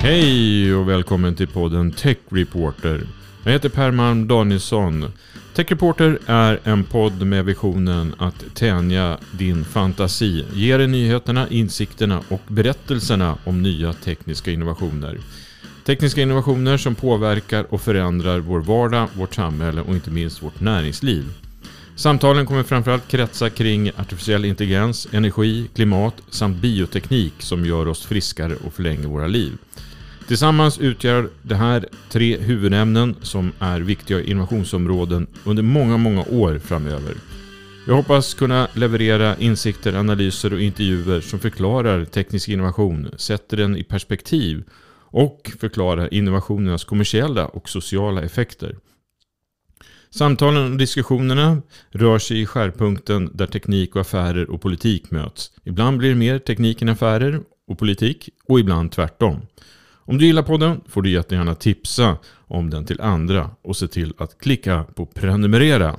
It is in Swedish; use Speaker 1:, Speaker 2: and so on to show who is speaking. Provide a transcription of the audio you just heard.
Speaker 1: Hej och välkommen till podden Tech Reporter. Jag heter Per Malm Danielsson. Tech Reporter är en podd med visionen att tänja din fantasi, ge dig nyheterna, insikterna och berättelserna om nya tekniska innovationer. Tekniska innovationer som påverkar och förändrar vår vardag, vårt samhälle och inte minst vårt näringsliv. Samtalen kommer framförallt kretsa kring artificiell intelligens, energi, klimat samt bioteknik som gör oss friskare och förlänger våra liv. Tillsammans utgör det här tre huvudämnen som är viktiga innovationsområden under många, många år framöver. Jag hoppas kunna leverera insikter, analyser och intervjuer som förklarar teknisk innovation, sätter den i perspektiv och förklarar innovationernas kommersiella och sociala effekter. Samtalen och diskussionerna rör sig i skärpunkten där teknik och affärer och politik möts. Ibland blir det mer teknik än affärer och politik och ibland tvärtom. Om du gillar podden får du jättegärna tipsa om den till andra och se till att klicka på prenumerera.